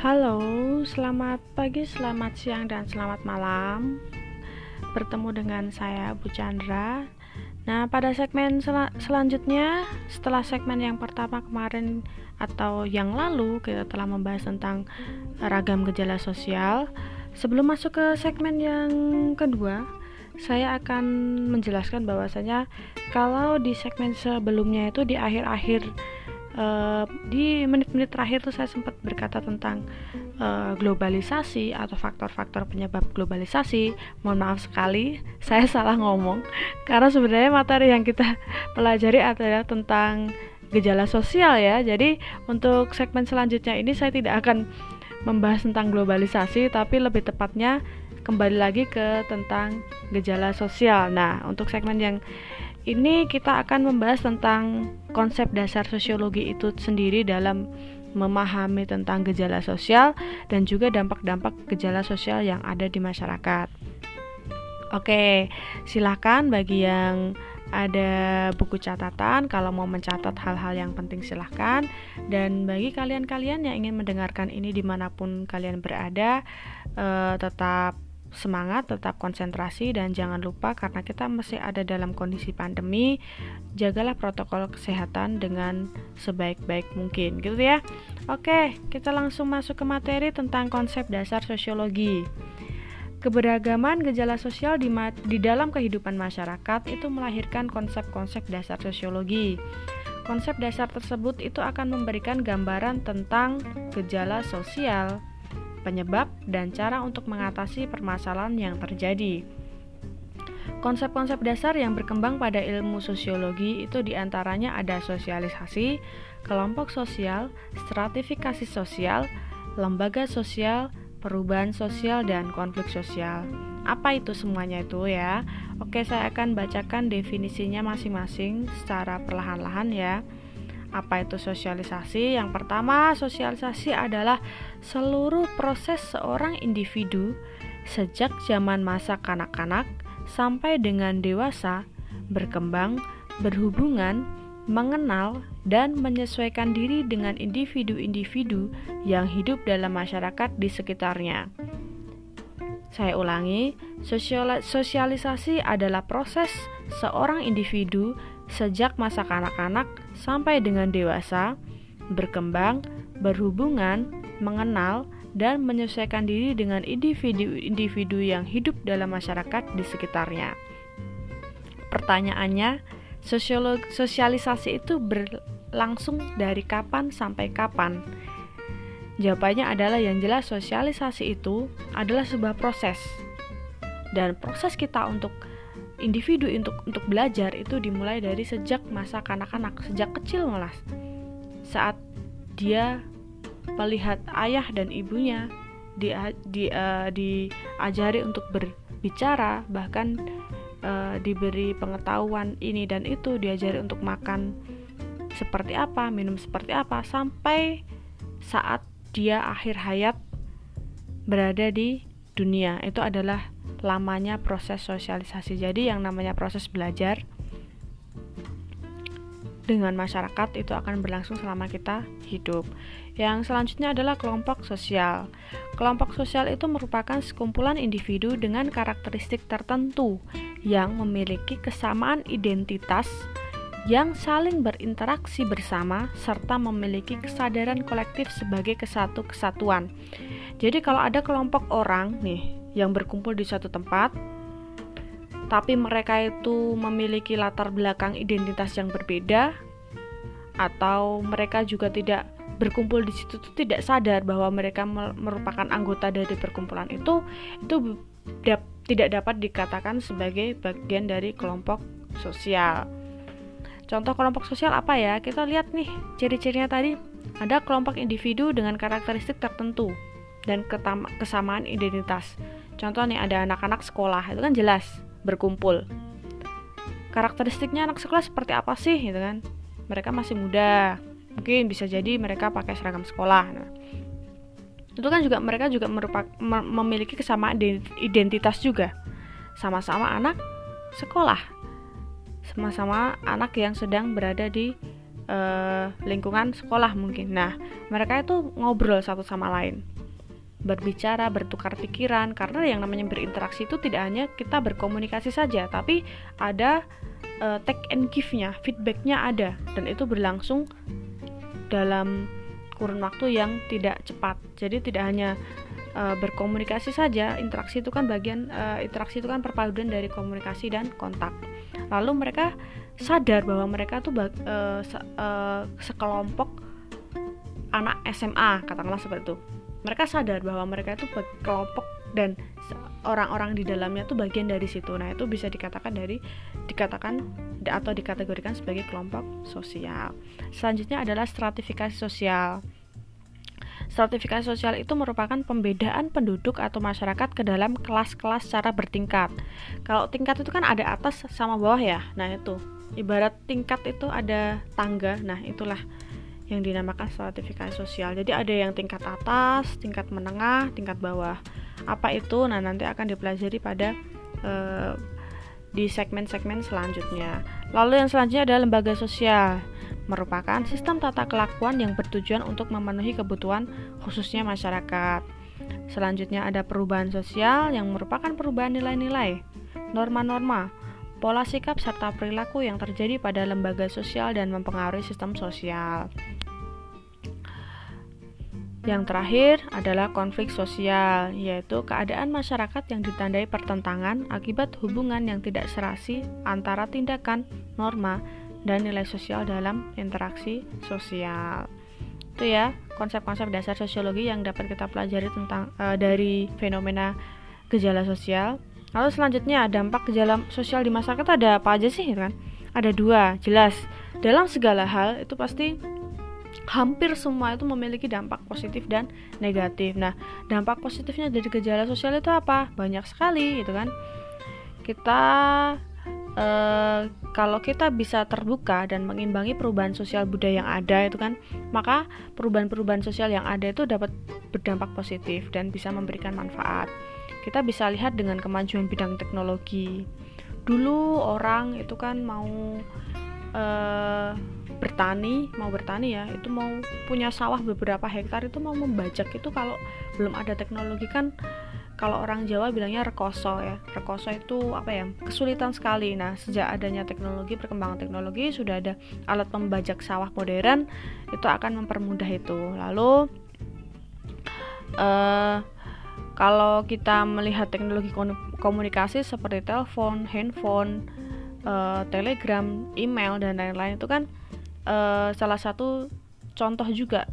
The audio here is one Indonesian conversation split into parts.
Halo, selamat pagi, selamat siang, dan selamat malam. Bertemu dengan saya Bu Chandra. Nah, pada segmen sel selanjutnya, setelah segmen yang pertama kemarin atau yang lalu kita telah membahas tentang ragam gejala sosial. Sebelum masuk ke segmen yang kedua, saya akan menjelaskan bahwasanya kalau di segmen sebelumnya itu di akhir-akhir uh, di menit-menit terakhir tuh saya sempat berkata tentang uh, globalisasi atau faktor-faktor penyebab globalisasi. Mohon maaf sekali, saya salah ngomong karena sebenarnya materi yang kita pelajari adalah tentang gejala sosial ya. Jadi untuk segmen selanjutnya ini saya tidak akan membahas tentang globalisasi, tapi lebih tepatnya kembali lagi ke tentang gejala sosial. Nah, untuk segmen yang ini kita akan membahas tentang konsep dasar sosiologi itu sendiri dalam memahami tentang gejala sosial dan juga dampak-dampak gejala sosial yang ada di masyarakat. Oke, silakan bagi yang ada buku catatan kalau mau mencatat hal-hal yang penting silahkan dan bagi kalian-kalian yang ingin mendengarkan ini di mana pun kalian berada eh, tetap semangat, tetap konsentrasi dan jangan lupa karena kita masih ada dalam kondisi pandemi, jagalah protokol kesehatan dengan sebaik-baik mungkin, gitu ya. Oke, kita langsung masuk ke materi tentang konsep dasar sosiologi. Keberagaman gejala sosial di, di dalam kehidupan masyarakat itu melahirkan konsep-konsep dasar sosiologi. Konsep dasar tersebut itu akan memberikan gambaran tentang gejala sosial, penyebab, dan cara untuk mengatasi permasalahan yang terjadi. Konsep-konsep dasar yang berkembang pada ilmu sosiologi itu di antaranya ada sosialisasi, kelompok sosial, stratifikasi sosial, lembaga sosial, perubahan sosial, dan konflik sosial. Apa itu semuanya itu ya? Oke, saya akan bacakan definisinya masing-masing secara perlahan-lahan ya. Apa itu sosialisasi? Yang pertama, sosialisasi adalah seluruh proses seorang individu sejak zaman masa kanak-kanak sampai dengan dewasa berkembang, berhubungan, mengenal, dan menyesuaikan diri dengan individu-individu yang hidup dalam masyarakat di sekitarnya. Saya ulangi, sosialisasi adalah proses seorang individu sejak masa kanak-kanak sampai dengan dewasa, berkembang, berhubungan, mengenal, dan menyesuaikan diri dengan individu-individu yang hidup dalam masyarakat di sekitarnya. Pertanyaannya, sosialisasi itu berlangsung dari kapan sampai kapan? Jawabannya adalah yang jelas sosialisasi itu adalah sebuah proses. Dan proses kita untuk individu untuk untuk belajar itu dimulai dari sejak masa kanak-kanak, sejak kecil malah. Saat dia melihat ayah dan ibunya di, di uh, diajari untuk berbicara, bahkan uh, diberi pengetahuan ini dan itu, diajari untuk makan seperti apa, minum seperti apa sampai saat dia akhir hayat berada di dunia. Itu adalah lamanya proses sosialisasi. Jadi yang namanya proses belajar dengan masyarakat itu akan berlangsung selama kita hidup. Yang selanjutnya adalah kelompok sosial. Kelompok sosial itu merupakan sekumpulan individu dengan karakteristik tertentu yang memiliki kesamaan identitas yang saling berinteraksi bersama serta memiliki kesadaran kolektif sebagai kesatu kesatuan. Jadi kalau ada kelompok orang nih yang berkumpul di suatu tempat, tapi mereka itu memiliki latar belakang identitas yang berbeda, atau mereka juga tidak berkumpul di situ tuh tidak sadar bahwa mereka merupakan anggota dari perkumpulan itu, itu dap tidak dapat dikatakan sebagai bagian dari kelompok sosial. Contoh kelompok sosial apa ya? Kita lihat nih ciri-cirinya tadi. Ada kelompok individu dengan karakteristik tertentu dan kesamaan identitas. Contoh nih ada anak-anak sekolah, itu kan jelas berkumpul. Karakteristiknya anak sekolah seperti apa sih gitu kan? Mereka masih muda. Mungkin bisa jadi mereka pakai seragam sekolah. Nah, itu kan juga mereka juga merupakan memiliki kesamaan identitas juga. Sama-sama anak sekolah. Sama-sama anak yang sedang berada di uh, lingkungan sekolah mungkin. Nah, mereka itu ngobrol satu sama lain berbicara, bertukar pikiran karena yang namanya berinteraksi itu tidak hanya kita berkomunikasi saja, tapi ada uh, take and give-nya, feedback-nya ada dan itu berlangsung dalam kurun waktu yang tidak cepat. Jadi tidak hanya uh, berkomunikasi saja, interaksi itu kan bagian uh, interaksi itu kan perpaduan dari komunikasi dan kontak. Lalu mereka sadar bahwa mereka tuh uh, se uh, sekelompok anak SMA katakanlah seperti itu mereka sadar bahwa mereka itu kelompok dan orang-orang di dalamnya itu bagian dari situ. Nah, itu bisa dikatakan dari dikatakan atau dikategorikan sebagai kelompok sosial. Selanjutnya adalah stratifikasi sosial. Stratifikasi sosial itu merupakan pembedaan penduduk atau masyarakat ke dalam kelas-kelas secara bertingkat. Kalau tingkat itu kan ada atas sama bawah ya. Nah, itu. Ibarat tingkat itu ada tangga. Nah, itulah yang dinamakan stratifikasi sosial. Jadi ada yang tingkat atas, tingkat menengah, tingkat bawah. Apa itu? Nah, nanti akan dipelajari pada uh, di segmen-segmen selanjutnya. Lalu yang selanjutnya adalah lembaga sosial. Merupakan sistem tata kelakuan yang bertujuan untuk memenuhi kebutuhan khususnya masyarakat. Selanjutnya ada perubahan sosial yang merupakan perubahan nilai-nilai, norma-norma, pola sikap serta perilaku yang terjadi pada lembaga sosial dan mempengaruhi sistem sosial. Yang terakhir adalah konflik sosial, yaitu keadaan masyarakat yang ditandai pertentangan akibat hubungan yang tidak serasi antara tindakan, norma, dan nilai sosial dalam interaksi sosial. Itu ya konsep-konsep dasar sosiologi yang dapat kita pelajari tentang uh, dari fenomena gejala sosial. Lalu selanjutnya dampak gejala sosial di masyarakat ada apa aja sih kan? Ada dua, jelas. Dalam segala hal itu pasti hampir semua itu memiliki dampak positif dan negatif. Nah, dampak positifnya dari gejala sosial itu apa? Banyak sekali, gitu kan? Kita eh, kalau kita bisa terbuka dan mengimbangi perubahan sosial budaya yang ada itu kan, maka perubahan-perubahan sosial yang ada itu dapat berdampak positif dan bisa memberikan manfaat. Kita bisa lihat dengan kemajuan bidang teknologi. Dulu orang itu kan mau uh, bertani mau bertani ya itu mau punya sawah beberapa hektar itu mau membajak itu kalau belum ada teknologi kan kalau orang Jawa bilangnya rekoso ya. Rekoso itu apa ya? Kesulitan sekali. Nah sejak adanya teknologi perkembangan teknologi sudah ada alat pembajak sawah modern itu akan mempermudah itu. Lalu uh, kalau kita melihat teknologi komunikasi seperti telepon handphone uh, telegram email dan lain-lain itu kan uh, salah satu contoh juga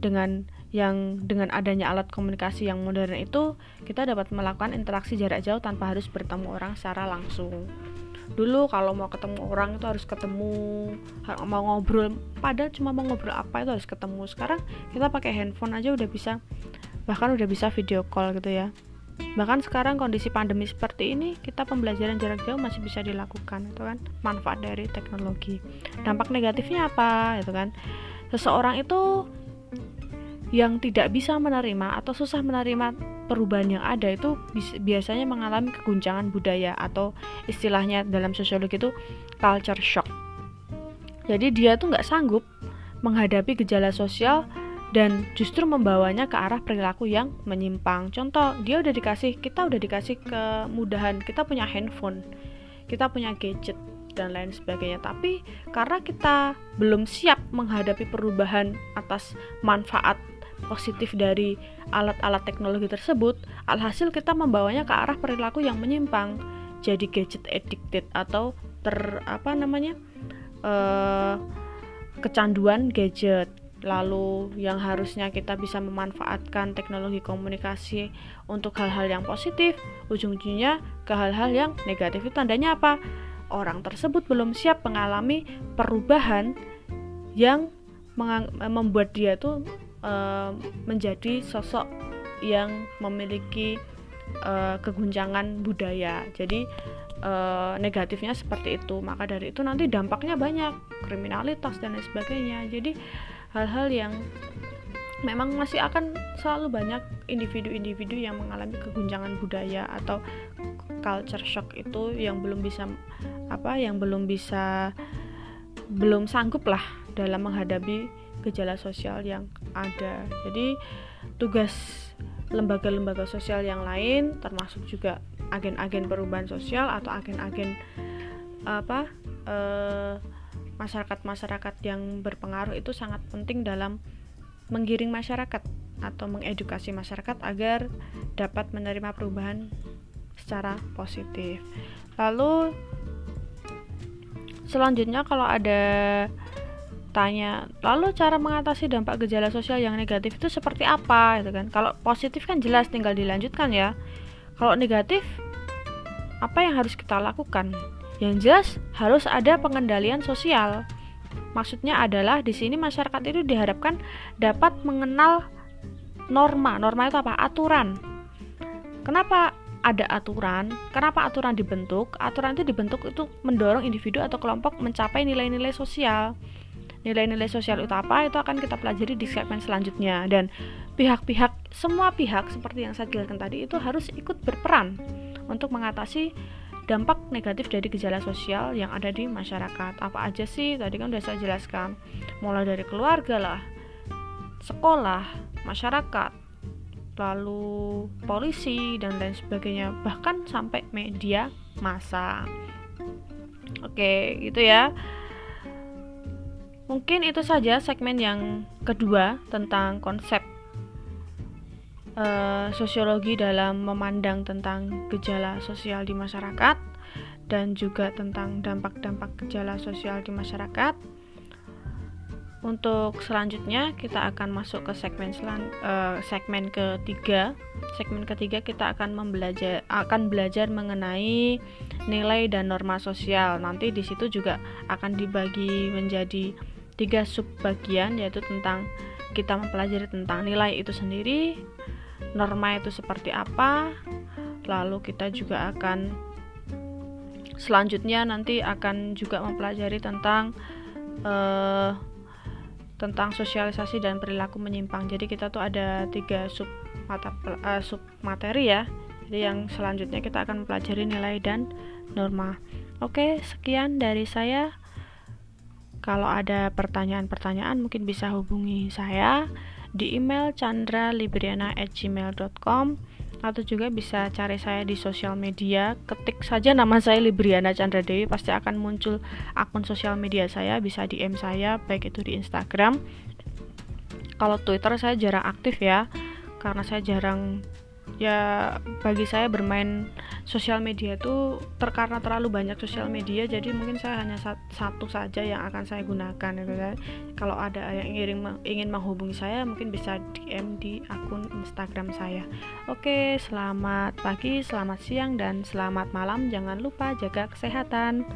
dengan yang dengan adanya alat komunikasi yang modern itu kita dapat melakukan interaksi jarak jauh tanpa harus bertemu orang secara langsung. Dulu kalau mau ketemu orang itu harus ketemu mau ngobrol pada cuma mau ngobrol apa itu harus ketemu. Sekarang kita pakai handphone aja udah bisa bahkan udah bisa video call gitu ya bahkan sekarang kondisi pandemi seperti ini kita pembelajaran jarak jauh masih bisa dilakukan itu kan? Manfaat dari teknologi. Dampak negatifnya apa itu kan? Seseorang itu yang tidak bisa menerima atau susah menerima perubahan yang ada itu biasanya mengalami keguncangan budaya atau istilahnya dalam sosiologi itu culture shock. Jadi dia tuh nggak sanggup menghadapi gejala sosial dan justru membawanya ke arah perilaku yang menyimpang. Contoh, dia udah dikasih, kita udah dikasih kemudahan, kita punya handphone, kita punya gadget dan lain sebagainya. Tapi karena kita belum siap menghadapi perubahan atas manfaat positif dari alat-alat teknologi tersebut, alhasil kita membawanya ke arah perilaku yang menyimpang, jadi gadget addicted atau ter apa namanya uh, kecanduan gadget lalu yang harusnya kita bisa memanfaatkan teknologi komunikasi untuk hal-hal yang positif, ujung-ujungnya ke hal-hal yang negatif. Itu tandanya apa? Orang tersebut belum siap mengalami perubahan yang membuat dia tuh e, menjadi sosok yang memiliki e, keguncangan budaya. Jadi e, negatifnya seperti itu. Maka dari itu nanti dampaknya banyak, kriminalitas dan lain sebagainya. Jadi hal-hal yang memang masih akan selalu banyak individu-individu yang mengalami keguncangan budaya atau culture shock itu yang belum bisa apa yang belum bisa belum sanggup lah dalam menghadapi gejala sosial yang ada. Jadi tugas lembaga-lembaga sosial yang lain termasuk juga agen-agen perubahan sosial atau agen-agen apa eh, masyarakat-masyarakat yang berpengaruh itu sangat penting dalam menggiring masyarakat atau mengedukasi masyarakat agar dapat menerima perubahan secara positif. Lalu selanjutnya kalau ada tanya lalu cara mengatasi dampak gejala sosial yang negatif itu seperti apa? Gitu kan. Kalau positif kan jelas tinggal dilanjutkan ya. Kalau negatif apa yang harus kita lakukan yang jelas harus ada pengendalian sosial. Maksudnya adalah di sini masyarakat itu diharapkan dapat mengenal norma. Norma itu apa? Aturan. Kenapa ada aturan? Kenapa aturan dibentuk? Aturan itu dibentuk itu mendorong individu atau kelompok mencapai nilai-nilai sosial. Nilai-nilai sosial itu apa? Itu akan kita pelajari di segmen selanjutnya. Dan pihak-pihak semua pihak seperti yang saya jelaskan tadi itu harus ikut berperan untuk mengatasi dampak negatif dari gejala sosial yang ada di masyarakat. Apa aja sih? Tadi kan sudah saya jelaskan. Mulai dari keluarga lah sekolah masyarakat lalu polisi dan lain sebagainya. Bahkan sampai media massa. Oke gitu ya. Mungkin itu saja segmen yang kedua tentang konsep uh, sosiologi dalam memandang tentang gejala sosial di masyarakat dan juga tentang dampak-dampak gejala sosial di masyarakat. Untuk selanjutnya kita akan masuk ke segmen selan, uh, segmen ketiga. Segmen ketiga kita akan membelajar akan belajar mengenai nilai dan norma sosial. Nanti di situ juga akan dibagi menjadi tiga subbagian yaitu tentang kita mempelajari tentang nilai itu sendiri, norma itu seperti apa, lalu kita juga akan selanjutnya nanti akan juga mempelajari tentang uh, tentang sosialisasi dan perilaku menyimpang. Jadi kita tuh ada tiga sub mata uh, sub materi ya. Jadi yang selanjutnya kita akan mempelajari nilai dan norma. Oke, sekian dari saya. Kalau ada pertanyaan-pertanyaan mungkin bisa hubungi saya di email chandralibriana@gmail.com atau juga bisa cari saya di sosial media. Ketik saja nama saya Libriana Chandra Dewi pasti akan muncul akun sosial media saya bisa DM saya baik itu di Instagram. Kalau Twitter saya jarang aktif ya karena saya jarang ya bagi saya bermain sosial media itu terkarena terlalu banyak sosial media jadi mungkin saya hanya satu saja yang akan saya gunakan gitu kan. Kalau ada yang ingin ingin menghubungi saya mungkin bisa DM di akun Instagram saya. Oke selamat pagi selamat siang dan selamat malam. Jangan lupa jaga kesehatan